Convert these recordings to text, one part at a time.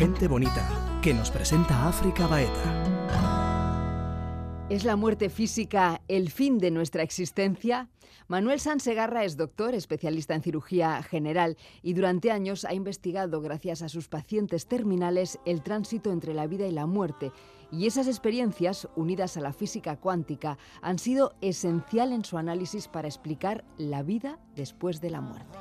Gente Bonita, que nos presenta África Baeta. ¿Es la muerte física el fin de nuestra existencia? Manuel Sansegarra es doctor, especialista en cirugía general y durante años ha investigado, gracias a sus pacientes terminales, el tránsito entre la vida y la muerte. Y esas experiencias, unidas a la física cuántica, han sido esencial en su análisis para explicar la vida después de la muerte.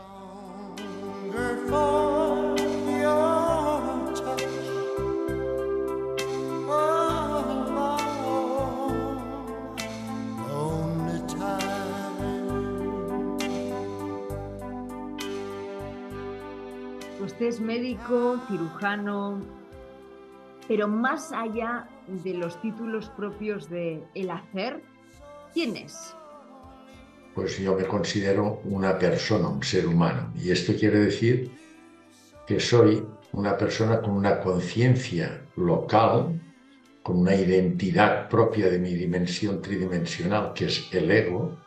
Es médico, cirujano, pero más allá de los títulos propios de el hacer, ¿quién es? Pues yo me considero una persona, un ser humano. Y esto quiere decir que soy una persona con una conciencia local, con una identidad propia de mi dimensión tridimensional, que es el ego.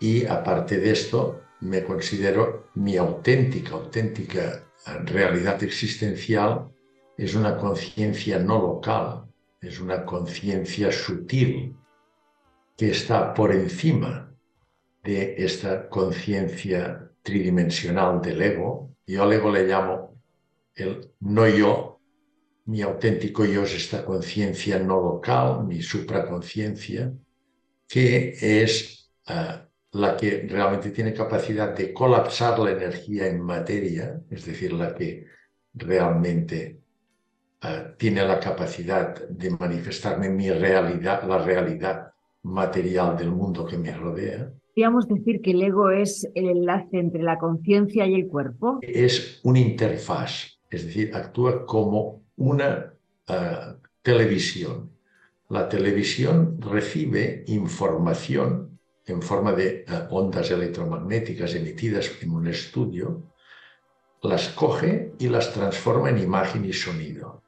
Y aparte de esto, me considero mi auténtica, auténtica realidad existencial es una conciencia no local, es una conciencia sutil que está por encima de esta conciencia tridimensional del ego. Yo al ego le llamo el no yo, mi auténtico yo es esta conciencia no local, mi supraconciencia, que es uh, la que realmente tiene capacidad de colapsar la energía en materia, es decir, la que realmente uh, tiene la capacidad de manifestarme mi realidad, la realidad material del mundo que me rodea. Podríamos decir que el ego es el enlace entre la conciencia y el cuerpo. Es una interfaz, es decir, actúa como una uh, televisión. La televisión recibe información en forma de uh, ondas electromagnéticas emitidas en un estudio, las coge y las transforma en imagen y sonido.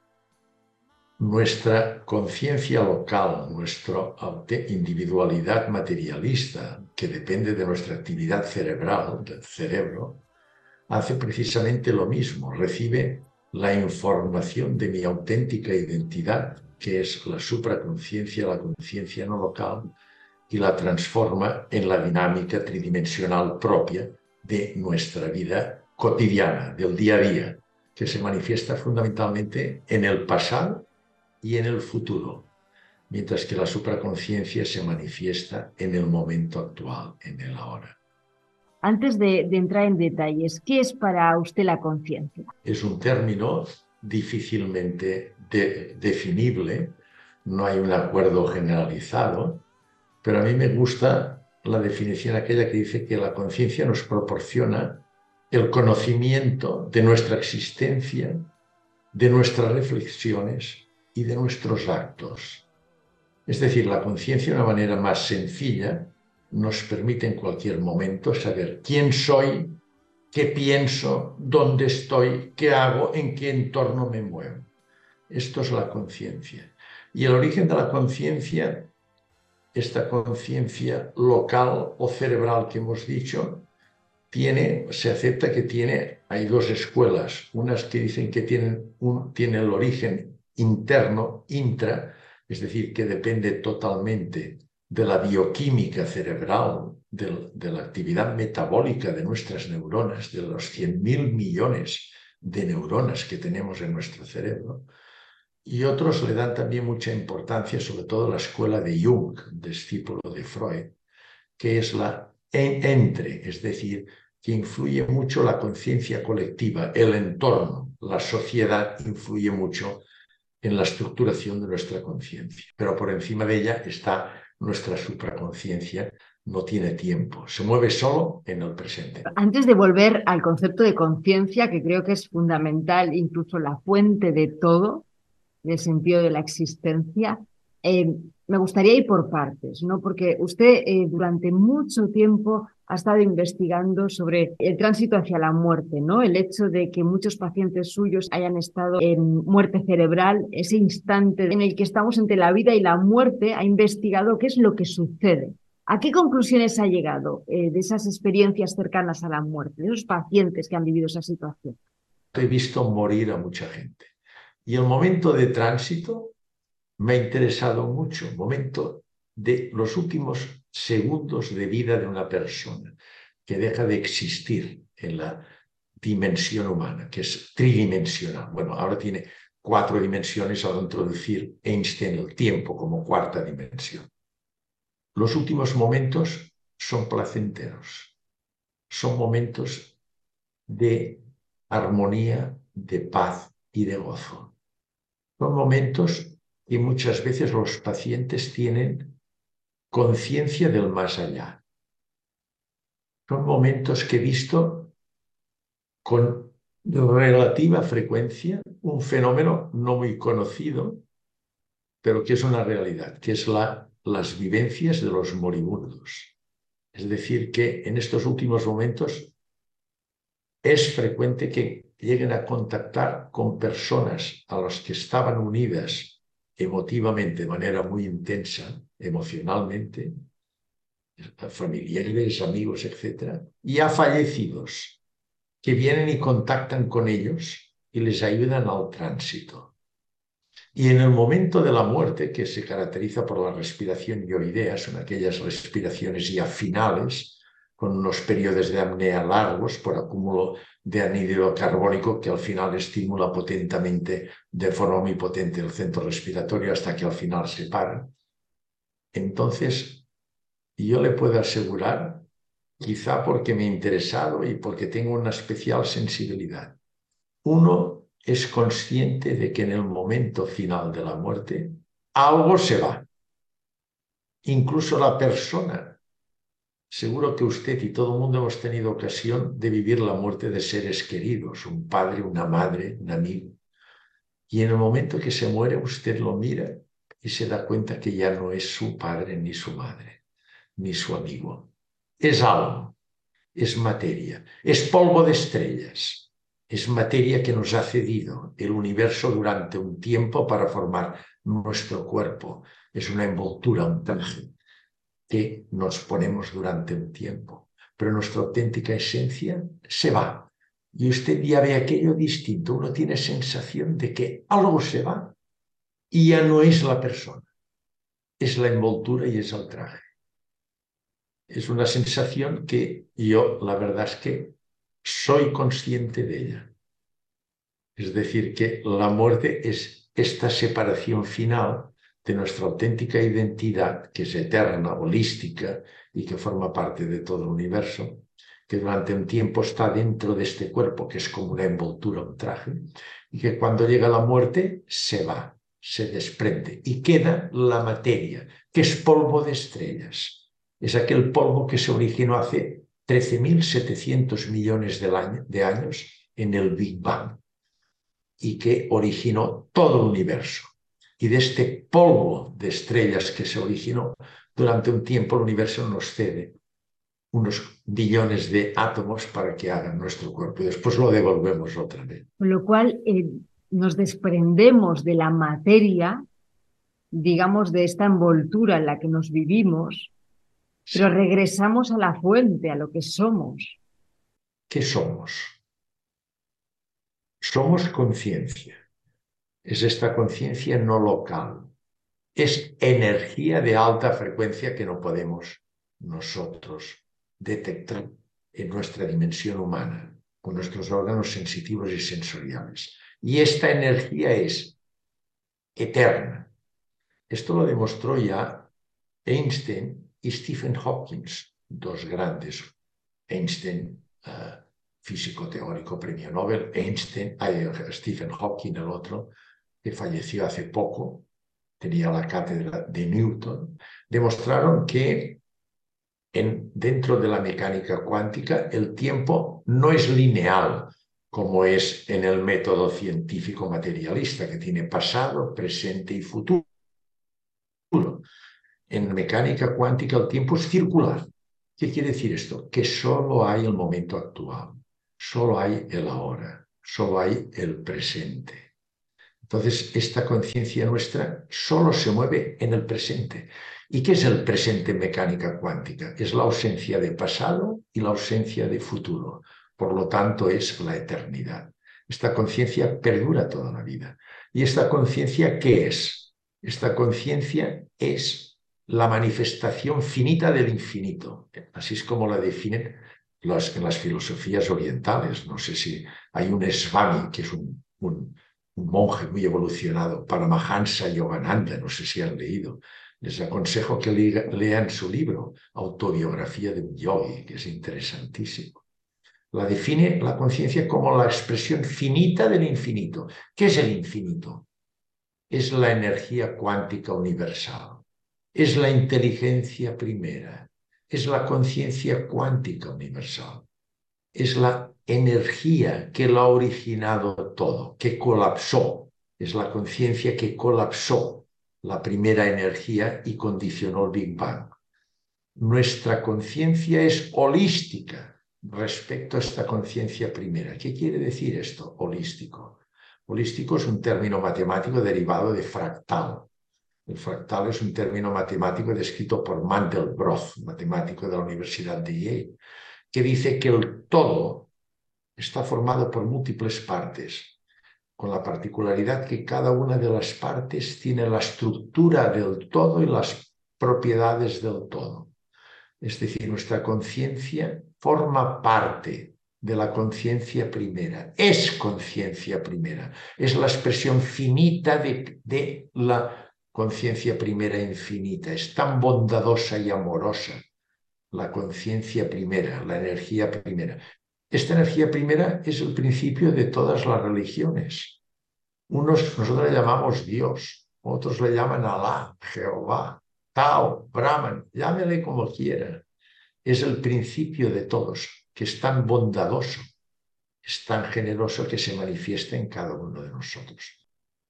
Nuestra conciencia local, nuestra individualidad materialista, que depende de nuestra actividad cerebral, del cerebro, hace precisamente lo mismo, recibe la información de mi auténtica identidad, que es la supraconciencia, la conciencia no local, y la transforma en la dinámica tridimensional propia de nuestra vida cotidiana, del día a día, que se manifiesta fundamentalmente en el pasado y en el futuro, mientras que la supraconciencia se manifiesta en el momento actual, en el ahora. Antes de, de entrar en detalles, ¿qué es para usted la conciencia? Es un término difícilmente de, definible, no hay un acuerdo generalizado, pero a mí me gusta la definición aquella que dice que la conciencia nos proporciona el conocimiento de nuestra existencia, de nuestras reflexiones y de nuestros actos. Es decir, la conciencia de una manera más sencilla nos permite en cualquier momento saber quién soy, qué pienso, dónde estoy, qué hago, en qué entorno me muevo. Esto es la conciencia. Y el origen de la conciencia esta conciencia local o cerebral que hemos dicho, tiene, se acepta que tiene, hay dos escuelas, unas que dicen que tienen, un, tiene el origen interno, intra, es decir, que depende totalmente de la bioquímica cerebral, de, de la actividad metabólica de nuestras neuronas, de los 100.000 millones de neuronas que tenemos en nuestro cerebro, y otros le dan también mucha importancia, sobre todo la escuela de Jung, discípulo de Freud, que es la en, entre, es decir, que influye mucho la conciencia colectiva, el entorno, la sociedad influye mucho en la estructuración de nuestra conciencia. Pero por encima de ella está nuestra supraconciencia, no tiene tiempo, se mueve solo en el presente. Antes de volver al concepto de conciencia, que creo que es fundamental, incluso la fuente de todo, del sentido de la existencia. Eh, me gustaría ir por partes, ¿no? Porque usted eh, durante mucho tiempo ha estado investigando sobre el tránsito hacia la muerte, ¿no? El hecho de que muchos pacientes suyos hayan estado en muerte cerebral, ese instante en el que estamos entre la vida y la muerte, ha investigado qué es lo que sucede. ¿A qué conclusiones ha llegado eh, de esas experiencias cercanas a la muerte, de esos pacientes que han vivido esa situación? he visto morir a mucha gente. Y el momento de tránsito me ha interesado mucho, momento de los últimos segundos de vida de una persona que deja de existir en la dimensión humana, que es tridimensional. Bueno, ahora tiene cuatro dimensiones al introducir Einstein el tiempo como cuarta dimensión. Los últimos momentos son placenteros, son momentos de armonía, de paz y de gozo. Son momentos que muchas veces los pacientes tienen conciencia del más allá. Son momentos que he visto con relativa frecuencia un fenómeno no muy conocido, pero que es una realidad, que es la, las vivencias de los moribundos. Es decir, que en estos últimos momentos es frecuente que lleguen a contactar con personas a las que estaban unidas emotivamente de manera muy intensa, emocionalmente, familiares, amigos, etc., y a fallecidos que vienen y contactan con ellos y les ayudan al tránsito. Y en el momento de la muerte, que se caracteriza por la respiración ioidea, son aquellas respiraciones ya finales, con unos periodos de apnea largos por acúmulo de anhídrido carbónico que al final estimula potentemente de forma muy potente el centro respiratorio hasta que al final se para. Entonces, yo le puedo asegurar, quizá porque me he interesado y porque tengo una especial sensibilidad, uno es consciente de que en el momento final de la muerte algo se va. Incluso la persona Seguro que usted y todo el mundo hemos tenido ocasión de vivir la muerte de seres queridos, un padre, una madre, un amigo. Y en el momento que se muere, usted lo mira y se da cuenta que ya no es su padre, ni su madre, ni su amigo. Es algo, es materia, es polvo de estrellas, es materia que nos ha cedido el universo durante un tiempo para formar nuestro cuerpo. Es una envoltura, un traje que nos ponemos durante un tiempo, pero nuestra auténtica esencia se va. Y usted ya ve aquello distinto, uno tiene sensación de que algo se va y ya no es la persona, es la envoltura y es el traje. Es una sensación que yo, la verdad es que soy consciente de ella. Es decir, que la muerte es esta separación final de nuestra auténtica identidad, que es eterna, holística y que forma parte de todo el universo, que durante un tiempo está dentro de este cuerpo, que es como una envoltura, un traje, y que cuando llega la muerte se va, se desprende y queda la materia, que es polvo de estrellas. Es aquel polvo que se originó hace 13.700 millones de años en el Big Bang y que originó todo el universo y de este polvo de estrellas que se originó durante un tiempo el universo nos cede unos billones de átomos para que hagan nuestro cuerpo y después lo devolvemos otra vez. Con lo cual eh, nos desprendemos de la materia, digamos, de esta envoltura en la que nos vivimos, pero regresamos a la fuente, a lo que somos. ¿Qué somos? Somos conciencia es esta conciencia no local. Es energía de alta frecuencia que no podemos nosotros detectar en nuestra dimensión humana, con nuestros órganos sensitivos y sensoriales. Y esta energía es eterna. Esto lo demostró ya Einstein y Stephen Hawking, dos grandes. Einstein, uh, físico teórico, premio Nobel, Einstein, Stephen Hawking, el otro, que falleció hace poco, tenía la cátedra de Newton, demostraron que en, dentro de la mecánica cuántica el tiempo no es lineal como es en el método científico materialista, que tiene pasado, presente y futuro. En mecánica cuántica el tiempo es circular. ¿Qué quiere decir esto? Que solo hay el momento actual, solo hay el ahora, solo hay el presente. Entonces, esta conciencia nuestra solo se mueve en el presente. ¿Y qué es el presente en mecánica cuántica? Es la ausencia de pasado y la ausencia de futuro. Por lo tanto, es la eternidad. Esta conciencia perdura toda la vida. ¿Y esta conciencia qué es? Esta conciencia es la manifestación finita del infinito. Así es como la definen las, en las filosofías orientales. No sé si hay un Swami, que es un, monje muy evolucionado, Paramahansa Yogananda, no sé si han leído. Les aconsejo que lean su libro, Autobiografía de un Yogi, que es interesantísimo. La define la conciencia como la expresión finita del infinito. ¿Qué es el infinito? Es la energía cuántica universal. Es la inteligencia primera. Es la conciencia cuántica universal. Es la energía que lo ha originado todo, que colapsó. Es la conciencia que colapsó la primera energía y condicionó el Big Bang. Nuestra conciencia es holística, respecto a esta conciencia primera. ¿Qué quiere decir esto, holístico? Holístico es un término matemático derivado de fractal. El fractal es un término matemático descrito por Mandelbrot, matemático de la Universidad de Yale, que dice que el todo está formado por múltiples partes, con la particularidad que cada una de las partes tiene la estructura del todo y las propiedades del todo. Es decir, nuestra conciencia forma parte de la conciencia primera, es conciencia primera, es la expresión finita de, de la conciencia primera infinita, es tan bondadosa y amorosa la conciencia primera, la energía primera. Esta energía primera es el principio de todas las religiones. Unos, nosotros le llamamos Dios, otros le llaman Alá, Jehová, Tao, Brahman, llámele como quiera es el principio de todos, que es tan bondadoso, es tan generoso que se manifiesta en cada uno de nosotros.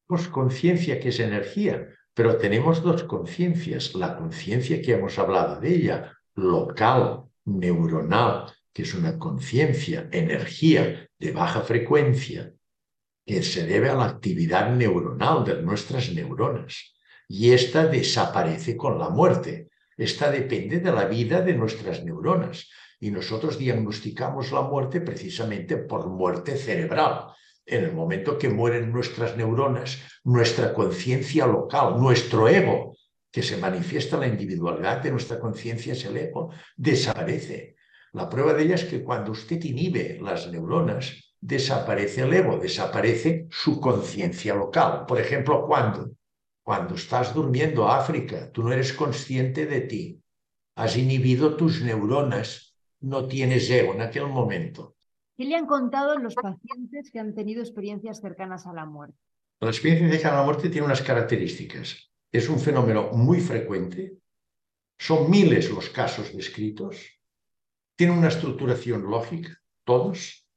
Tenemos conciencia que es energía, pero tenemos dos conciencias. La conciencia que hemos hablado de ella, local, neuronal, que es una conciencia, energía de baja frecuencia, que se debe a la actividad neuronal de nuestras neuronas. Y esta desaparece con la muerte. Esta depende de la vida de nuestras neuronas y nosotros diagnosticamos la muerte precisamente por muerte cerebral. En el momento que mueren nuestras neuronas, nuestra conciencia local, nuestro ego, que se manifiesta la individualidad de nuestra conciencia, es el ego, desaparece. La prueba de ella es que cuando usted inhibe las neuronas, desaparece el ego, desaparece su conciencia local. Por ejemplo, cuando cuando estás durmiendo, África, tú no eres consciente de ti. Has inhibido tus neuronas, no tienes ego en aquel momento. ¿Qué le han contado los pacientes que han tenido experiencias cercanas a la muerte? La experiencia cercana a la muerte tiene unas características. Es un fenómeno muy frecuente, son miles los casos descritos, tiene una estructuración lógica, todos,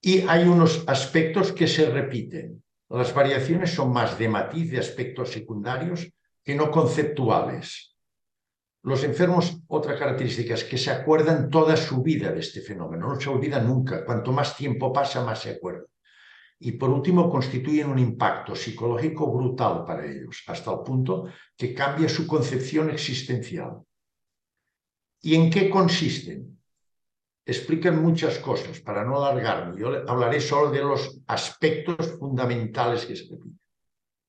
y hay unos aspectos que se repiten. Las variaciones son más de matiz de aspectos secundarios que no conceptuales. Los enfermos, otra característica es que se acuerdan toda su vida de este fenómeno, no se olvida nunca. Cuanto más tiempo pasa, más se acuerdan. Y por último, constituyen un impacto psicológico brutal para ellos, hasta el punto que cambia su concepción existencial. ¿Y en qué consisten? Explican muchas cosas, para no alargarme. Yo hablaré solo de los aspectos fundamentales que se repiten.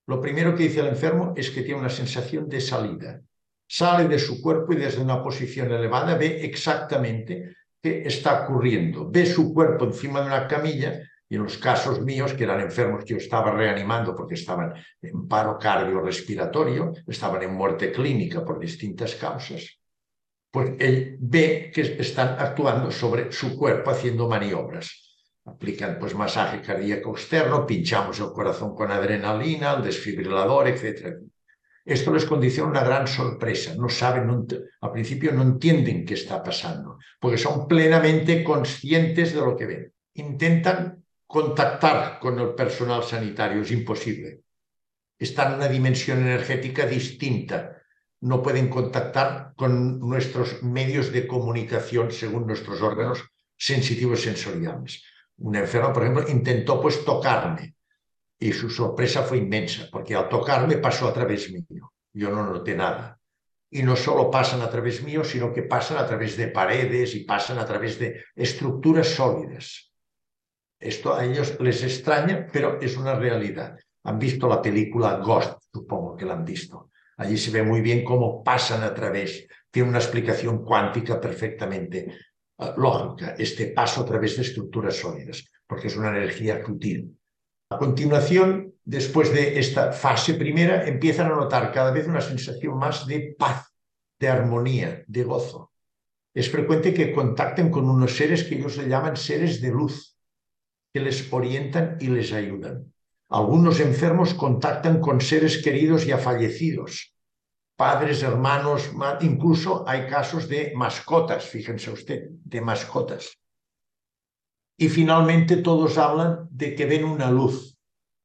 Lo primero que dice el enfermo es que tiene una sensación de salida. Sale de su cuerpo y desde una posición elevada ve exactamente qué está ocurriendo. Ve su cuerpo encima de una camilla y en los casos míos, que eran enfermos que yo estaba reanimando porque estaban en paro cardiorrespiratorio, estaban en muerte clínica por distintas causas, pues él ve que están actuando sobre su cuerpo haciendo maniobras. Aplican pues masaje cardíaco externo, pinchamos el corazón con adrenalina, el desfibrilador, etc. Esto les condiciona una gran sorpresa. No saben, no, al principio no entienden qué está pasando, porque son plenamente conscientes de lo que ven. Intentan contactar con el personal sanitario, es imposible. Están en una dimensión energética distinta no pueden contactar con nuestros medios de comunicación según nuestros órganos sensitivos sensoriales. Un enfermo, por ejemplo, intentó pues tocarme y su sorpresa fue inmensa, porque al tocarme pasó a través mío. Yo no noté nada. Y no solo pasan a través mío, sino que pasan a través de paredes y pasan a través de estructuras sólidas. Esto a ellos les extraña, pero es una realidad. Han visto la película Ghost, supongo que la han visto. Allí se ve muy bien cómo pasan a través. Tiene una explicación cuántica perfectamente uh, lógica, este paso a través de estructuras sólidas, porque es una energía sutil. A continuación, después de esta fase primera, empiezan a notar cada vez una sensación más de paz, de armonía, de gozo. Es frecuente que contacten con unos seres que ellos le llaman seres de luz, que les orientan y les ayudan. Algunos enfermos contactan con seres queridos ya fallecidos, padres, hermanos, incluso hay casos de mascotas, fíjense usted, de mascotas. Y finalmente todos hablan de que ven una luz,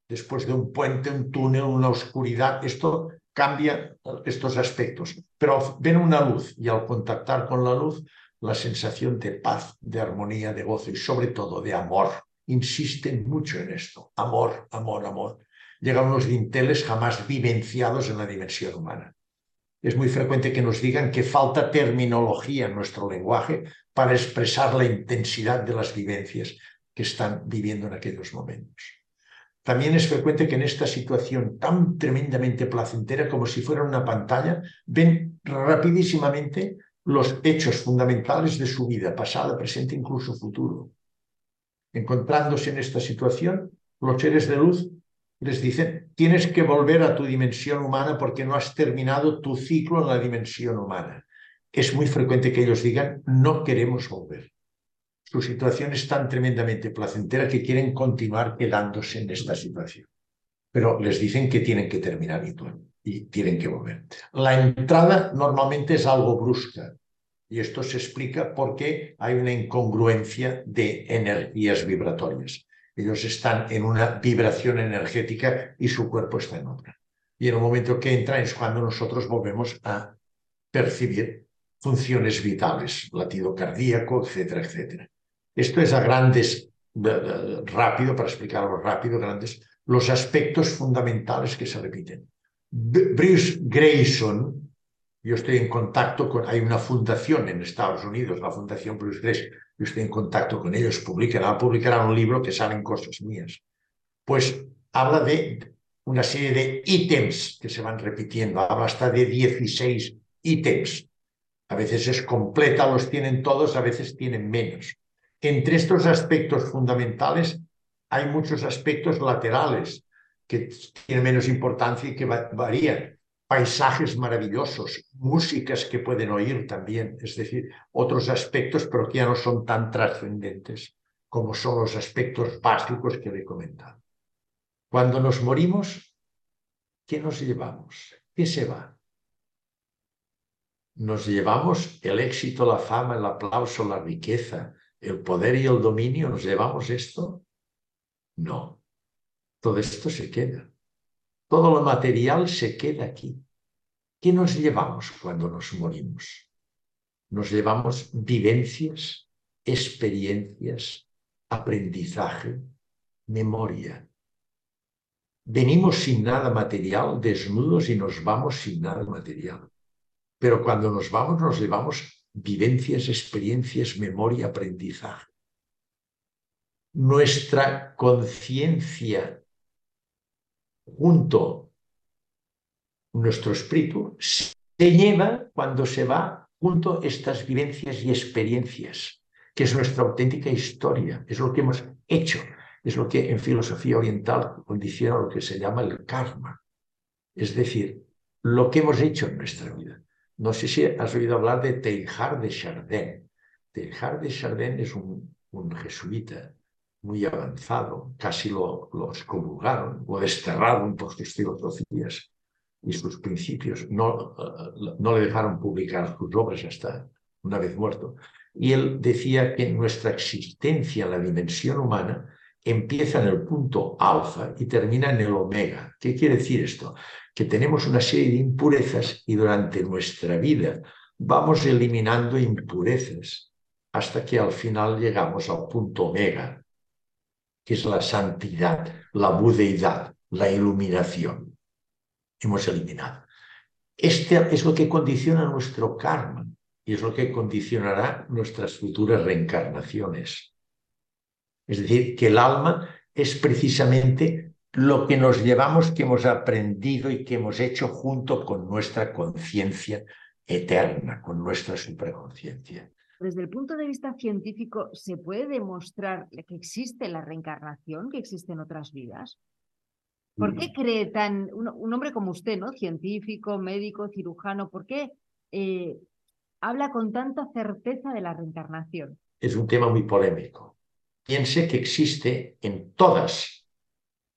después de un puente, un túnel, una oscuridad. Esto cambia estos aspectos, pero ven una luz y al contactar con la luz, la sensación de paz, de armonía, de gozo y sobre todo de amor insisten mucho en esto. Amor, amor, amor. Llegan unos dinteles jamás vivenciados en la dimensión humana. Es muy frecuente que nos digan que falta terminología en nuestro lenguaje para expresar la intensidad de las vivencias que están viviendo en aquellos momentos. También es frecuente que en esta situación tan tremendamente placentera como si fuera una pantalla, ven rapidísimamente los hechos fundamentales de su vida, pasada, presente, incluso futuro encontrándose en esta situación, los seres de luz les dicen, tienes que volver a tu dimensión humana porque no has terminado tu ciclo en la dimensión humana. Es muy frecuente que ellos digan, no queremos volver. Su situación es tan tremendamente placentera que quieren continuar quedándose en esta situación. Pero les dicen que tienen que terminar y tienen que volver. La entrada normalmente es algo brusca, y esto se explica porque hay una incongruencia de energías vibratorias. Ellos están en una vibración energética y su cuerpo está en otra. Y en el momento que entran es cuando nosotros volvemos a percibir funciones vitales, latido cardíaco, etcétera, etcétera. Esto es a grandes, rápido, para explicarlo rápido, grandes, los aspectos fundamentales que se repiten. Bruce Grayson, yo estoy en contacto con, hay una fundación en Estados Unidos, la Fundación Bruce Grayson, yo estoy en contacto con ellos, publicarán, publicarán un libro que salen cosas mías. Pues habla de una serie de ítems que se van repitiendo, habla hasta de 16 ítems. A veces es completa, los tienen todos, a veces tienen menos. Entre estos aspectos fundamentales hay muchos aspectos laterales que tienen menos importancia y que varían paisajes maravillosos, músicas que pueden oír también, es decir, otros aspectos, pero que ya no son tan trascendentes como son los aspectos básicos que le he comentado. Cuando nos morimos, ¿qué nos llevamos? ¿Qué se va? ¿Nos llevamos el éxito, la fama, el aplauso, la riqueza, el poder y el dominio? ¿Nos llevamos esto? No. Todo esto se queda. Todo lo material se queda aquí. ¿Qué nos llevamos cuando nos morimos? Nos llevamos vivencias, experiencias, aprendizaje, memoria. Venimos sin nada material, desnudos y nos vamos sin nada material. Pero cuando nos vamos nos llevamos vivencias, experiencias, memoria, aprendizaje. Nuestra conciencia junto nuestro espíritu se lleva cuando se va junto estas vivencias y experiencias, que es nuestra auténtica historia, es lo que hemos hecho, es lo que en filosofía oriental condiciona lo que se llama el karma, es decir, lo que hemos hecho en nuestra vida. No sé si has oído hablar de Teilhard de Chardin. Teilhard de Chardin es un, un jesuita muy avanzado, casi lo, lo excomulgaron, lo desterraron por sus filosofías y sus principios, no, no le dejaron publicar sus obras hasta una vez muerto. Y él decía que nuestra existencia en la dimensión humana empieza en el punto alfa y termina en el omega. ¿Qué quiere decir esto? Que tenemos una serie de impurezas y durante nuestra vida vamos eliminando impurezas hasta que al final llegamos al punto omega, que es la santidad, la budeidad, la iluminación. Hemos eliminado. Este es lo que condiciona nuestro karma y es lo que condicionará nuestras futuras reencarnaciones. Es decir, que el alma es precisamente lo que nos llevamos, que hemos aprendido y que hemos hecho junto con nuestra conciencia eterna, con nuestra supraconciencia. Desde el punto de vista científico, ¿se puede demostrar que existe la reencarnación, que existen otras vidas? ¿Por qué cree tan, un, hombre como usted, ¿no? Científico, médico, cirujano, ¿por qué eh, habla con tanta certeza de la reencarnación? Es un tema muy polémico. Piense que existe en todas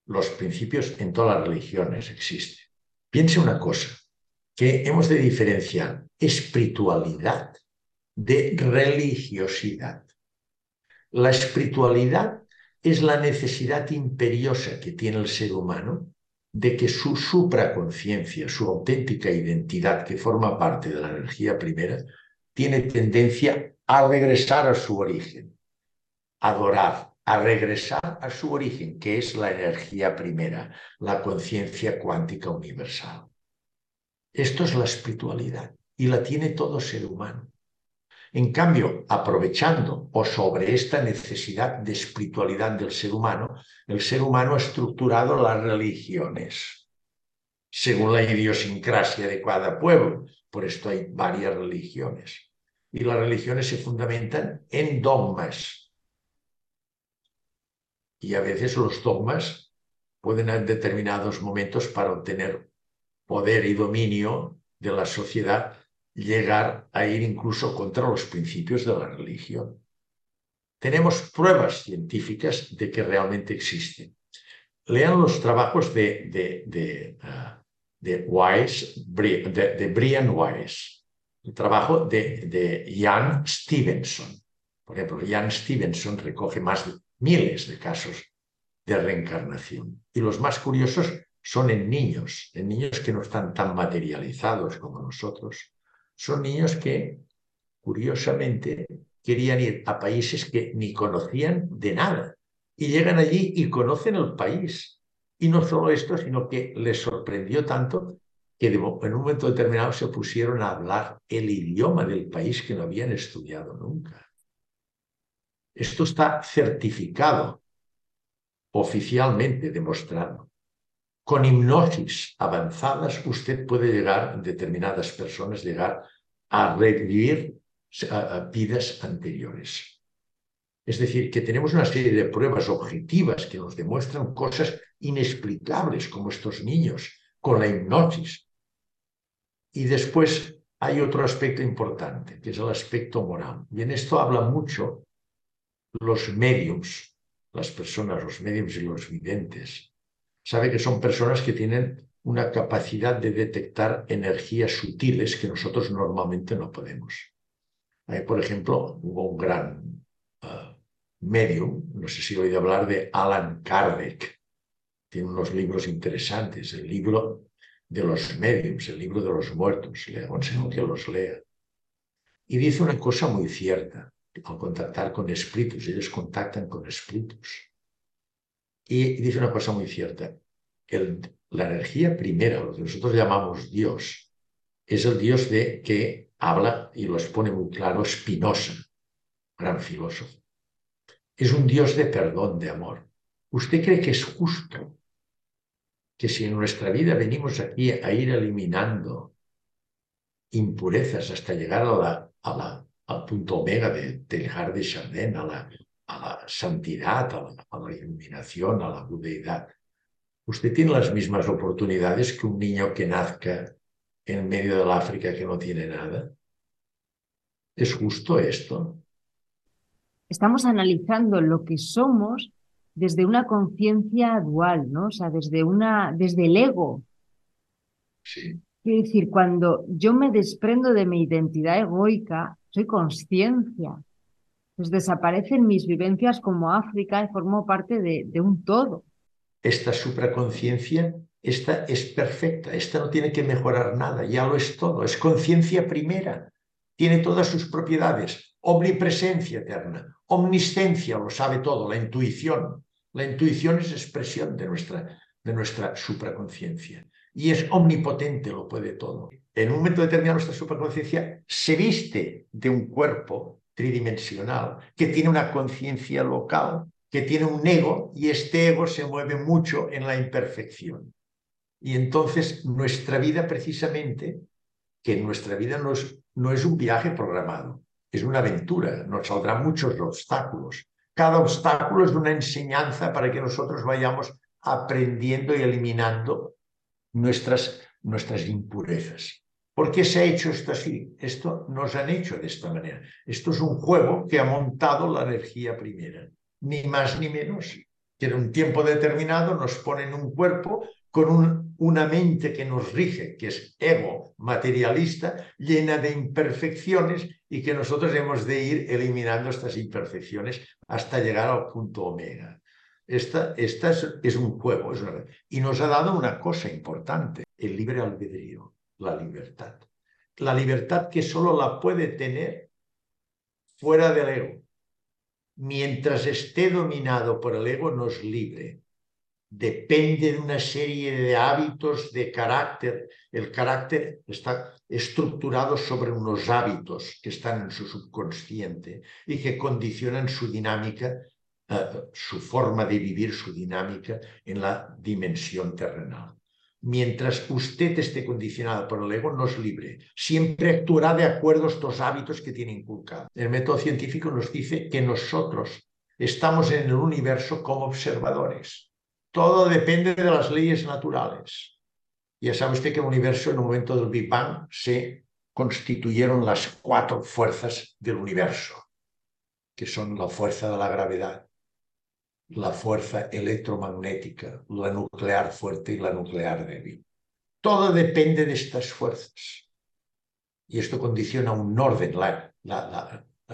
los principios, en todas las religiones existe. Piense una cosa, que hemos de diferenciar espiritualidad de religiosidad. La espiritualidad es la necesidad imperiosa que tiene el ser humano de que su supraconciencia, su auténtica identidad, que forma parte de la energía primera, tiene tendencia a regresar a su origen, adorar, a regresar a su origen, que es la energía primera, la conciencia cuántica universal. Esto es la espiritualidad y la tiene todo ser humano. En cambio, aprovechando o sobre esta necesidad de espiritualidad del ser humano, el ser humano ha estructurado las religiones según la idiosincrasia de cada pueblo. Por esto hay varias religiones. Y las religiones se fundamentan en dogmas. Y a veces los dogmas pueden en determinados momentos para obtener poder y dominio de la sociedad llegar a ir incluso contra los principios de la religión. Tenemos pruebas científicas de que realmente existen. Lean los trabajos de, de, de, uh, de Brian Wise, el trabajo de Jan Stevenson. Por ejemplo, Jan Stevenson recoge más de miles de casos de reencarnación. Y los más curiosos son en niños, en niños que no están tan materializados como nosotros, son niños que, curiosamente, querían ir a países que ni conocían de nada. Y llegan allí y conocen el país. Y no solo esto, sino que les sorprendió tanto que en un momento determinado se pusieron a hablar el idioma del país que no habían estudiado nunca. Esto está certificado, oficialmente demostrado. Con hipnosis avanzadas usted puede llegar, determinadas personas, llegar a revivir vidas anteriores. Es decir, que tenemos una serie de pruebas objetivas que nos demuestran cosas inexplicables como estos niños con la hipnosis. Y después hay otro aspecto importante, que es el aspecto moral. Y en esto habla mucho los mediums, las personas, los mediums y los videntes, sabe que son personas que tienen una capacidad de detectar energías sutiles que nosotros normalmente no podemos. por ejemplo, hubo un gran uh, medium, no sé si he oído hablar de Alan Kardec, tiene unos libros interesantes, el libro de los mediums, el libro de los muertos, le aconsejo que los lea. Y dice una cosa muy cierta, al contactar con espíritus, ellos contactan con espíritus. Y dice una cosa muy cierta. la energía primera, lo que nosotros llamamos Dios, es el Dios de que habla y lo expone muy claro Spinoza, gran filósofo. Es un Dios de perdón, de amor. ¿Usted cree que es justo que si en nuestra vida venimos aquí a ir eliminando impurezas hasta llegar a la, a la, al punto omega de dejar de Chardin, a la a la santidad, a la, iluminación, a la budeidad. Usted tiene las mismas oportunidades que un niño que nazca en medio del África que no tiene nada. ¿Es justo esto? Estamos analizando lo que somos desde una conciencia dual, ¿no? O sea, desde, una, desde el ego. Sí. Quiero decir, cuando yo me desprendo de mi identidad egoica, soy conciencia pues desaparecen mis vivencias como África y formo parte de, un todo. Esta supraconciencia, esta es perfecta, esta no tiene que mejorar nada, ya lo es todo, es conciencia primera, tiene todas sus propiedades, omnipresencia eterna, omniscencia, lo sabe todo, la intuición. La intuición es expresión de nuestra, de nuestra supraconciencia y es omnipotente, lo puede todo. En un momento determinado nuestra supraconciencia se viste de un cuerpo tridimensional, que tiene una conciencia local que tiene un ego y este ego se mueve mucho en la imperfección. Y entonces nuestra vida precisamente, que nuestra vida no es, no es un viaje programado, es una aventura, nos saldrán muchos obstáculos. Cada obstáculo es una enseñanza para que nosotros vayamos aprendiendo y eliminando nuestras, nuestras impurezas. ¿Por qué se ha hecho esto así? Esto nos han hecho de esta manera. Esto es un juego que ha montado la energía primera, ni más ni menos. Que en un tiempo determinado nos ponen un cuerpo con una mente que nos rige, que es ego materialista, llena de imperfecciones y que nosotros hemos de ir eliminando estas imperfecciones hasta llegar al punto omega. Esta, esta es, un juego y nos ha dado una cosa importante, el libre albedrío, la libertad. La libertad que solo la puede tener fuera del ego. Mientras esté dominado por el ego, no es libre depende de una serie de hábitos de carácter. El carácter está estructurado sobre unos hábitos que están en su subconsciente y que condicionan su dinámica, eh, su forma de vivir, su dinámica en la dimensión terrenal. Mientras usted esté condicionado por el ego, no es libre. Siempre actuará de acuerdo a estos hábitos que tiene inculcados. El método científico nos dice que nosotros estamos en el universo como observadores todo depende de las leyes naturales. Ya sabe usted que el universo en el momento del Big Bang se constituyeron las cuatro fuerzas del universo, que son la fuerza de la gravedad, la fuerza electromagnética, la nuclear fuerte y la nuclear débil. Todo depende de estas fuerzas. Y esto condiciona un orden, la,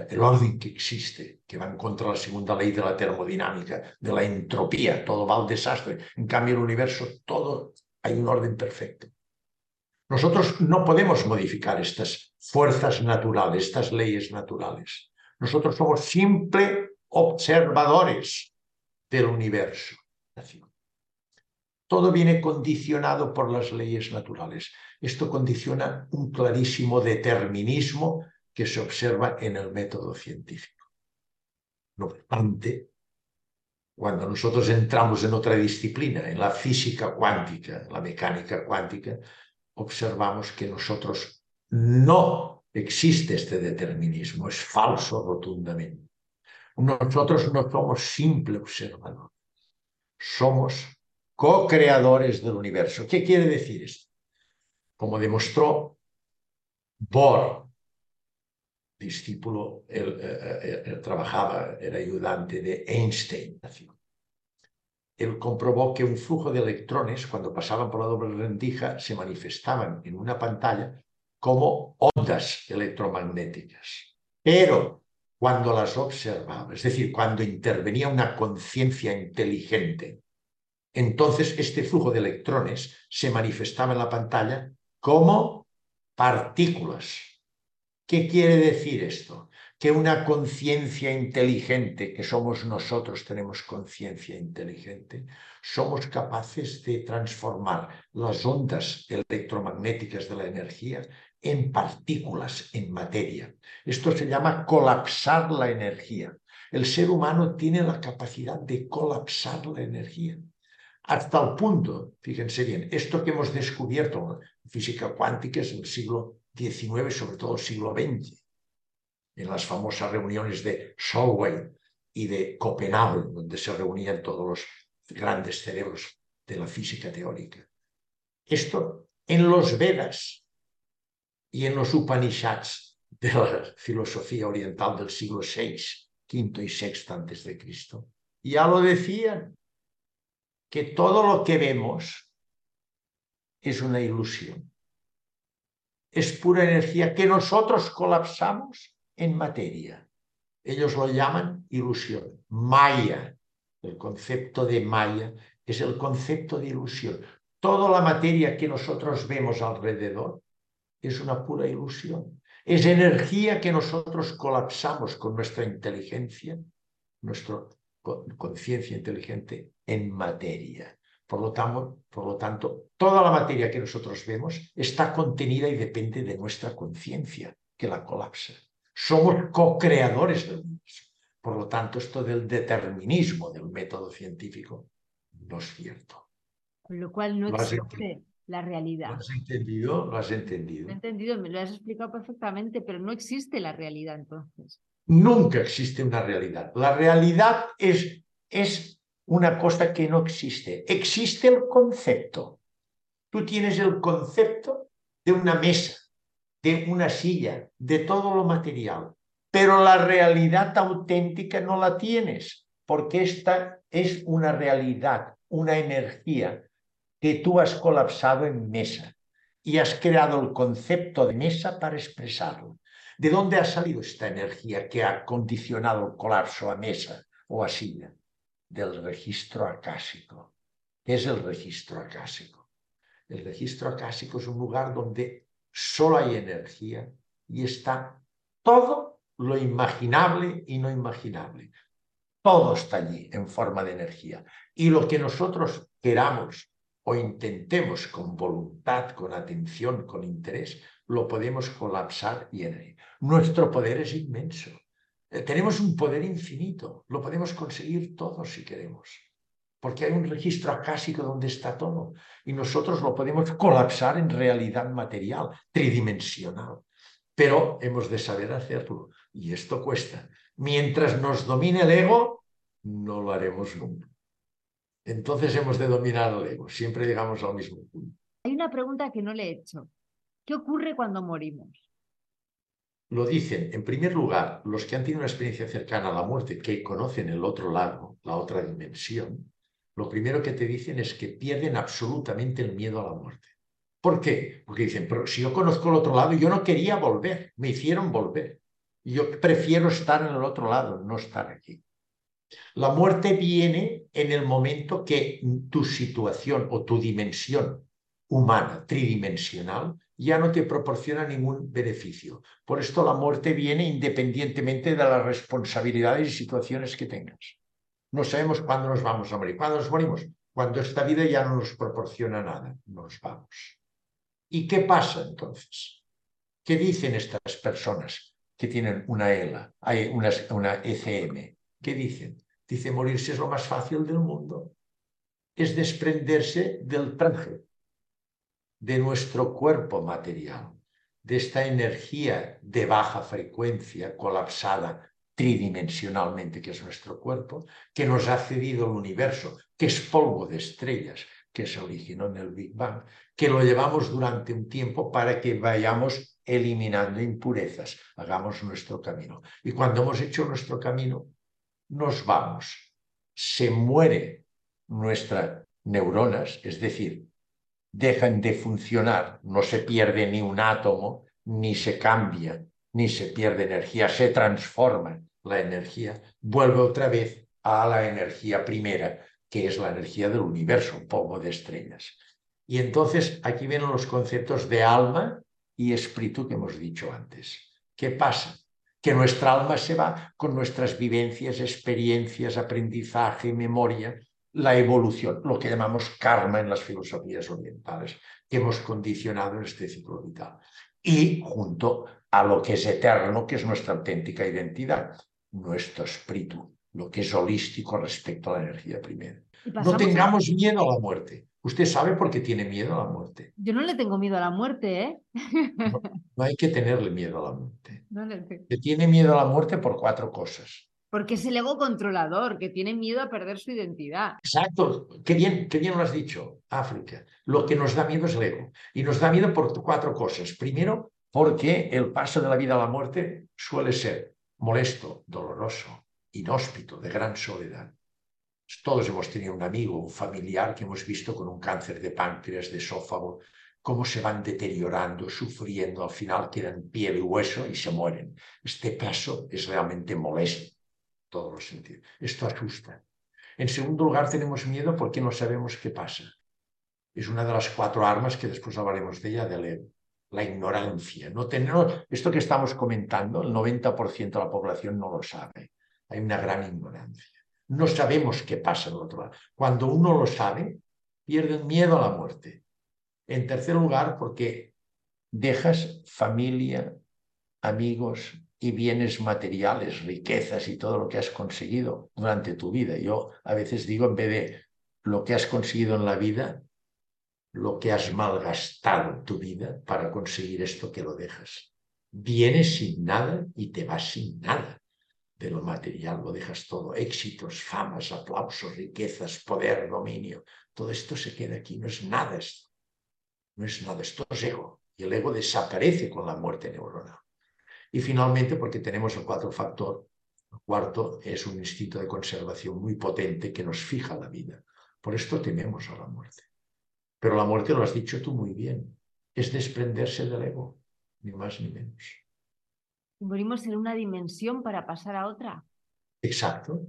el orden que existe, que va en contra de la segunda ley de la termodinámica, de la entropía, todo va al desastre. En cambio, el universo, todo, hay un orden perfecto. Nosotros no podemos modificar estas fuerzas naturales, estas leyes naturales. Nosotros somos simple observadores del universo. Todo viene condicionado por las leyes naturales. Esto condiciona un clarísimo determinismo que se observa en el método científico. No obstante, cuando nosotros entramos en otra disciplina, en la física cuántica, la mecánica cuántica, observamos que nosotros no existe este determinismo, es falso rotundamente. Nosotros no somos simple observador, somos co-creadores del universo. ¿Qué quiere decir esto? Como demostró Bohr discípulo, él, eh, eh, trabajaba, era ayudante de Einstein. Él comprobó que un flujo de electrones, cuando pasaban por la doble rendija, se manifestaban en una pantalla como ondas electromagnéticas. Pero cuando las observaba, es decir, cuando intervenía una conciencia inteligente, entonces este flujo de electrones se manifestaba en la pantalla como partículas ¿Qué quiere decir esto? Que una conciencia inteligente, que somos nosotros, tenemos conciencia inteligente, somos capaces de transformar las ondas electromagnéticas de la energía en partículas, en materia. Esto se llama colapsar la energía. El ser humano tiene la capacidad de colapsar la energía. Hasta el punto, fíjense bien, esto que hemos descubierto en física cuántica es el siglo XIX, sobre todo el siglo XX, en las famosas reuniones de Solvay y de Copenhague, donde se reunían todos los grandes cerebros de la física teórica. Esto en los Vedas y en los Upanishads de la filosofía oriental del siglo VI, quinto y sexto antes de Cristo, ya lo decían, que todo lo que vemos es una ilusión es pura energía que nosotros colapsamos en materia. Ellos lo llaman ilusión. Maya, el concepto de Maya es el concepto de ilusión. Toda la materia que nosotros vemos alrededor es una pura ilusión. Es energía que nosotros colapsamos con nuestra inteligencia, nuestra conciencia inteligente en materia. Por lo, tanto, por lo tanto, toda la materia que nosotros vemos está contenida y depende de nuestra conciencia, que la colapsa. Somos co-creadores del universo. Por lo tanto, esto del determinismo del método científico no es cierto. Con lo cual no existe la realidad. ¿Lo has entendido? Lo has entendido. Lo he entendido, me lo has explicado perfectamente, pero no existe la realidad entonces. Nunca existe una realidad. La realidad es, es una cosa que no existe. Existe el concepto. Tú tienes el concepto de una mesa, de una silla, de todo lo material, pero la realidad auténtica no la tienes, porque esta es una realidad, una energía que tú has colapsado en mesa y has creado el concepto de mesa para expresarlo. ¿De dónde ha salido esta energía que ha condicionado el colapso a mesa o a silla? Del registro acásico. ¿Qué es el registro acásico? El registro acásico es un lugar donde solo hay energía y está todo lo imaginable y no imaginable. Todo está allí en forma de energía. Y lo que nosotros queramos o intentemos con voluntad, con atención, con interés, lo podemos colapsar y en Nuestro poder es inmenso. Eh, tenemos un poder infinito. Lo podemos conseguir todo si queremos. Porque hay un registro acásico donde está todo. Y nosotros lo podemos colapsar en realidad material, tridimensional. Pero hemos de saber hacerlo. Y esto cuesta. Mientras nos domine el ego, no lo haremos nunca. Entonces hemos de dominar el ego. Siempre llegamos al mismo punto. Hay una pregunta que no le he hecho. ¿Qué ocurre cuando morimos? Lo dicen, en primer lugar, los que han tenido una experiencia cercana a la muerte, que conocen el otro lado, la otra dimensión, lo primero que te dicen es que pierden absolutamente el miedo a la muerte. ¿Por qué? Porque dicen, pero si yo conozco el otro lado, yo no quería volver, me hicieron volver. Yo prefiero estar en el otro lado, no estar aquí. La muerte viene en el momento que tu situación o tu dimensión humana, tridimensional, ya no te proporciona ningún beneficio. Por esto la muerte viene independientemente de las responsabilidades y situaciones que tengas. No sabemos cuándo nos vamos a morir. ¿Cuándo nos morimos? Cuando esta vida ya no nos proporciona nada, nos vamos. ¿Y qué pasa entonces? ¿Qué dicen estas personas que tienen una ELA, una, una ECM? ¿Qué dicen? Dice, morirse es lo más fácil del mundo. Es desprenderse del traje, de nuestro cuerpo material, de esta energía de baja frecuencia colapsada tridimensionalmente que es nuestro cuerpo, que nos ha cedido el universo, que es polvo de estrellas, que se originó en el Big Bang, que lo llevamos durante un tiempo para que vayamos eliminando impurezas, hagamos nuestro camino. Y cuando hemos hecho nuestro camino, nos vamos. Se muere nuestras neuronas, es decir, dejan de funcionar, no se pierde ni un átomo, ni se cambia, ni se pierde energía, se transforma la energía, vuelve otra vez a la energía primera, que es la energía del universo, polvo de estrellas. Y entonces aquí vienen los conceptos de alma y espíritu que hemos dicho antes. ¿Qué pasa? Que nuestra alma se va con nuestras vivencias, experiencias, aprendizaje, memoria, la evolución, lo que llamamos karma en las filosofías orientales, que hemos condicionado en este ciclo vital. Y junto a lo que es eterno, que es nuestra auténtica identidad, nuestro espíritu, lo que es holístico respecto a la energía primera. No tengamos miedo a la muerte. Usted sabe por qué tiene miedo a la muerte. Yo no le tengo miedo a la muerte, ¿eh? No, hay que tenerle miedo a la muerte. No le tiene miedo a la muerte por cuatro cosas. Porque es el ego controlador, que tiene miedo a perder su identidad. Exacto. Qué bien, qué bien lo has dicho, África. Lo que nos da miedo es el ego. Y nos da miedo por cuatro cosas. Primero, porque el paso de la vida a la muerte suele ser molesto, doloroso, inhóspito, de gran soledad. Todos hemos tenido un amigo, un familiar que hemos visto con un cáncer de páncreas, de esófago, cómo se van deteriorando, sufriendo, al final quedan piel y hueso y se mueren. Este paso es realmente molesto, todos los sentidos. Esto asusta. En segundo lugar, tenemos miedo porque no sabemos qué pasa. Es una de las cuatro armas que después hablaremos de ella, de la ignorancia. No tener, esto que estamos comentando, el 90% de la población no lo sabe. Hay una gran ignorancia no sabemos qué pasa en el otro lado. Cuando uno lo sabe, pierden miedo a la muerte. En tercer lugar, porque dejas familia, amigos, y bienes materiales, riquezas y todo lo que has conseguido durante tu vida. Yo a veces digo, en vez de lo que has conseguido en la vida, lo que has malgastado tu vida para conseguir esto que lo dejas. Vienes sin nada y te vas sin nada de lo material, lo dejas todo, éxitos, famas, aplausos, riquezas, poder, dominio, todo esto se queda aquí, no es nada esto, no es nada, esto es ego, y el ego desaparece con la muerte neuronal. Y finalmente, porque tenemos el cuatro factor, el cuarto es un instinto de conservación muy potente que nos fija la vida. Por esto tememos a la muerte. Pero la muerte, lo has dicho tú muy bien, es desprenderse del ego, ni más ni menos. Morimos en una dimensión para pasar a otra. Exacto.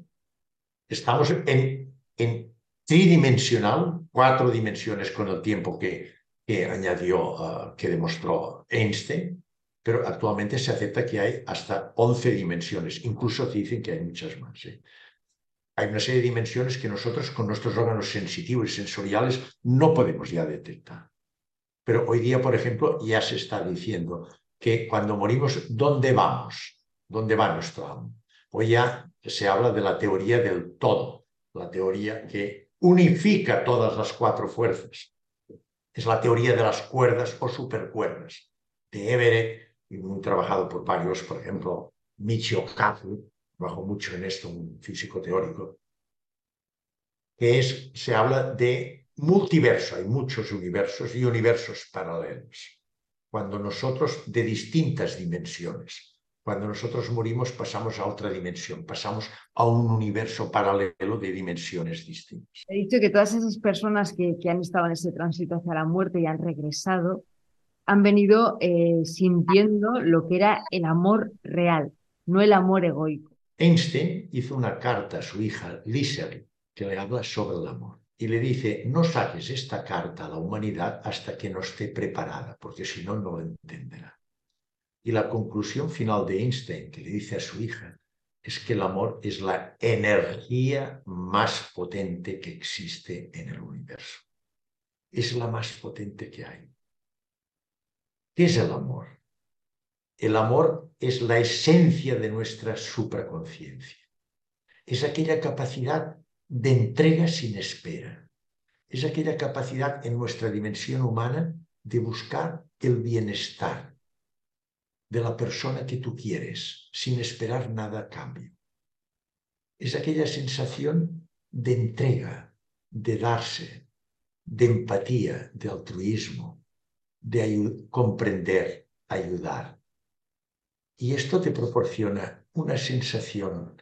Estamos en, en tridimensional, cuatro dimensiones con el tiempo que, que añadió, uh, que demostró Einstein, pero actualmente se acepta que hay hasta 11 dimensiones, incluso dicen que hay muchas más. ¿eh? Hay una serie de dimensiones que nosotros con nuestros órganos sensitivos y sensoriales no podemos ya detectar. Pero hoy día, por ejemplo, ya se está diciendo que cuando morimos, ¿dónde vamos? ¿Dónde va nuestro alma? Hoy ya se habla de la teoría del todo, la teoría que unifica todas las cuatro fuerzas. Es la teoría de las cuerdas o supercuerdas de Everett, y muy trabajado por varios, por ejemplo, Michio Kaku, trabajó mucho en esto, un físico teórico, que es, se habla de multiverso, hay muchos universos y universos paralelos. Cuando nosotros, de distintas dimensiones, cuando nosotros morimos pasamos a otra dimensión, pasamos a un universo paralelo de dimensiones distintas. He dicho que todas esas personas que, que han estado en ese tránsito hacia la muerte y han regresado, han venido eh, sintiendo lo que era el amor real, no el amor egoico. Einstein hizo una carta a su hija Liesel que le habla sobre el amor y le dice, no saques esta carta a la humanidad hasta que no esté preparada, porque si no, no lo entenderá. Y la conclusión final de Einstein que le dice a su hija es que el amor es la energía más potente que existe en el universo. Es la más potente que hay. ¿Qué es el amor? El amor es la esencia de nuestra supraconciencia. Es aquella capacidad de entrega sin espera. Es aquella capacidad en nuestra dimensión humana de buscar el bienestar de la persona que tú quieres sin esperar nada a cambio. Es aquella sensación de entrega, de darse, de empatía, de altruismo, de comprender, ayudar. Y esto te proporciona una sensación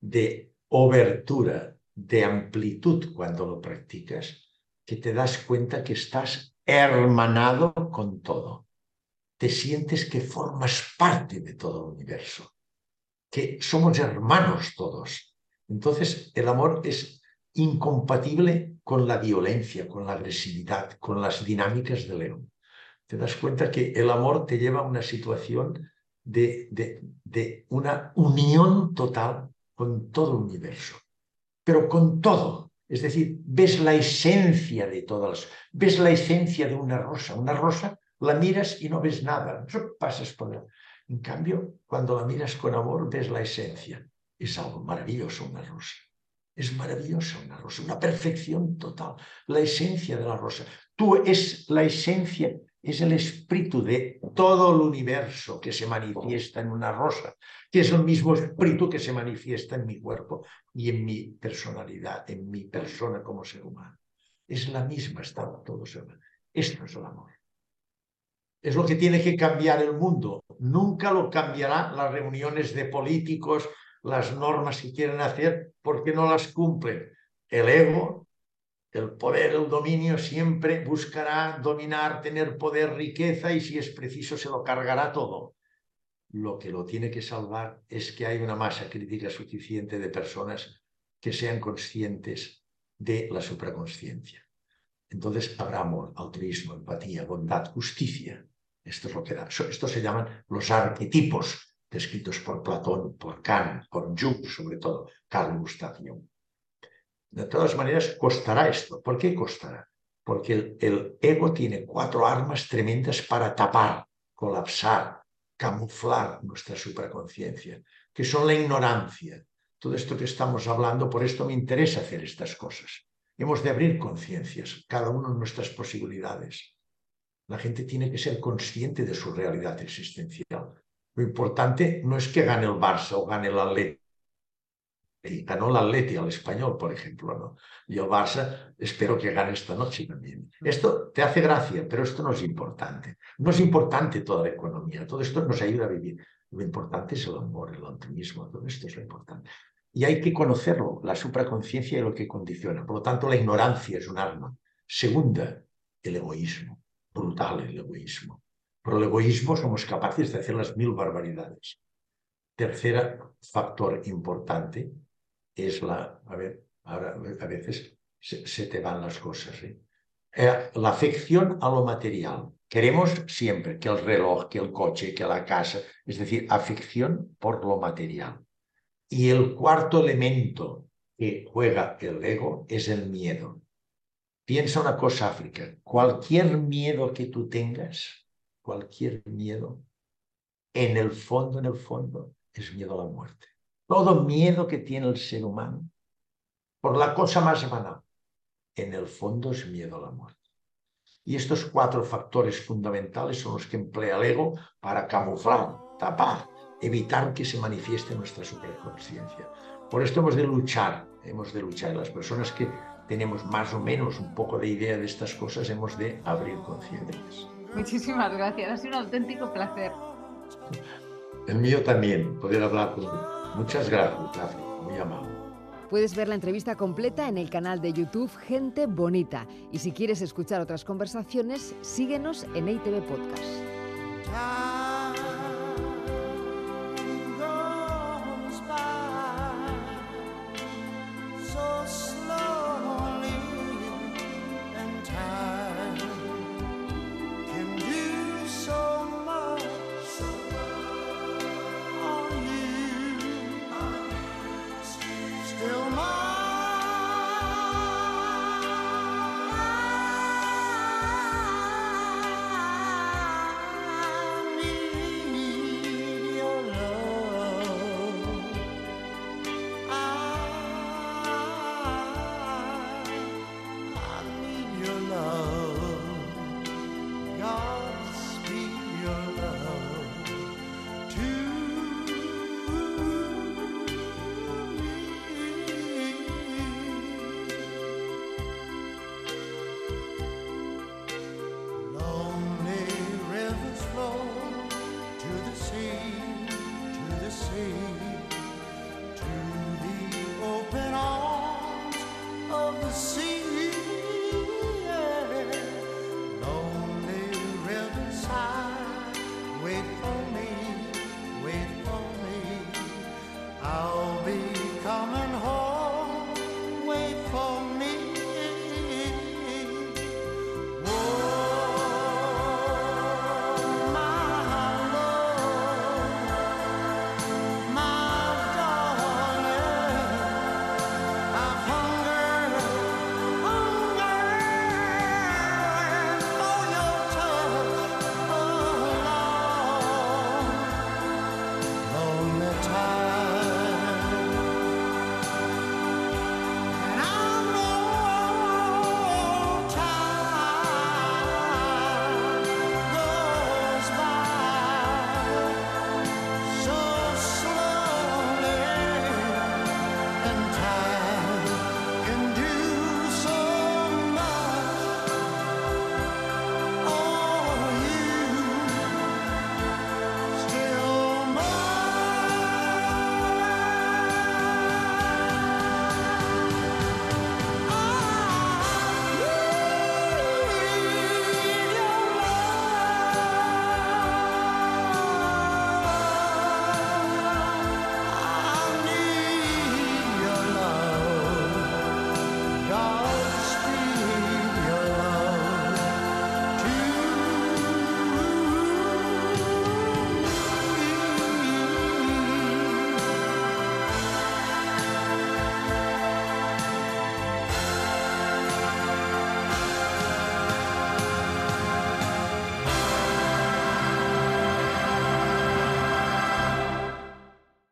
de obertura, de amplitud cuando lo practicas, que te das cuenta que estás hermanado con todo. Te sientes que formas parte de todo el universo, que somos hermanos todos. Entonces el amor es incompatible con la violencia, con la agresividad, con las dinámicas del ego. Te das cuenta que el amor te lleva a una situación de, una unión total con todo el universo, pero con todo. Es decir, ves la esencia de todas, ves la esencia de una rosa. Una rosa la miras y no ves nada, pasas por ella. En cambio, cuando la miras con amor, ves la esencia. Es algo maravilloso una rosa. Es maravillosa una rosa, una perfección total, la esencia de la rosa. Tú es la esencia, es el espíritu de todo el universo que se manifiesta en una rosa, que es el mismo espíritu que se manifiesta en mi cuerpo y en mi personalidad, en mi persona como ser humano. Es la misma, está todo ser humano. Esto es el amor. Es lo que tiene que cambiar el mundo. Nunca lo cambiarán las reuniones de políticos, las normas que quieren hacer porque no las cumplen. El ego, el poder, el dominio siempre buscará dominar, tener poder, riqueza y si es preciso se lo cargará todo. Lo que lo tiene que salvar es que hay una masa crítica suficiente de personas que sean conscientes de la supraconsciencia. Entonces habrá amor, altruismo, empatía, bondad, justicia. Esto es lo que da. Esto se llaman los arquetipos descritos por Platón, por Kant, por Jung, sobre todo, Carl Gustav Jung. De todas maneras, costará esto. ¿Por qué costará? Porque el, ego tiene cuatro armas tremendas para tapar, colapsar, camuflar nuestra supraconciencia, que son la ignorancia. Todo esto que estamos hablando, por esto me interesa hacer estas cosas. Hemos de abrir conciencias, cada uno en nuestras posibilidades. La gente tiene que ser consciente de su realidad existencial. Lo importante no es que gane el Barça o gane el Atleti. Ganó el Atleti al español, por ejemplo, ¿no? Y Barça espero que gane esta noche también. Esto te hace gracia, pero esto no es importante. No es importante toda la economía, todo esto nos ayuda a vivir. Lo importante es el amor, el optimismo, todo esto es lo importante. Y hay que conocerlo, la supraconciencia y lo que condiciona. Por lo tanto, la ignorancia es un arma. Segunda, el egoísmo. Brutal el egoísmo. Por el egoísmo somos capaces de hacer las mil barbaridades. Tercer factor importante es la... A ver, ahora a veces se, te van las cosas. ¿eh? ¿eh? la afección a lo material. Queremos siempre que el reloj, que el coche, que la casa, es decir, afección por lo material. Y el cuarto elemento que juega el ego es el miedo. Piensa una cosa, África, cualquier miedo que tú tengas, cualquier miedo, en el fondo, en el fondo, es miedo a la muerte. Todo miedo que tiene el ser humano, por la cosa más banal, en el fondo es miedo a la muerte. Y estos cuatro factores fundamentales son los que emplea el ego para camuflar, tapar, evitar que se manifieste nuestra superconsciencia. Por esto hemos de luchar, hemos de luchar. Las personas que tenemos más o menos un poco de idea de estas cosas hemos de abrir conciencias. Muchísimas gracias, ha sido un auténtico placer. El mío también, poder hablar con Muchas gracias, muy amable. Puedes ver la entrevista completa en el canal de YouTube Gente Bonita. Y si quieres escuchar otras conversaciones, síguenos en ITV Podcast.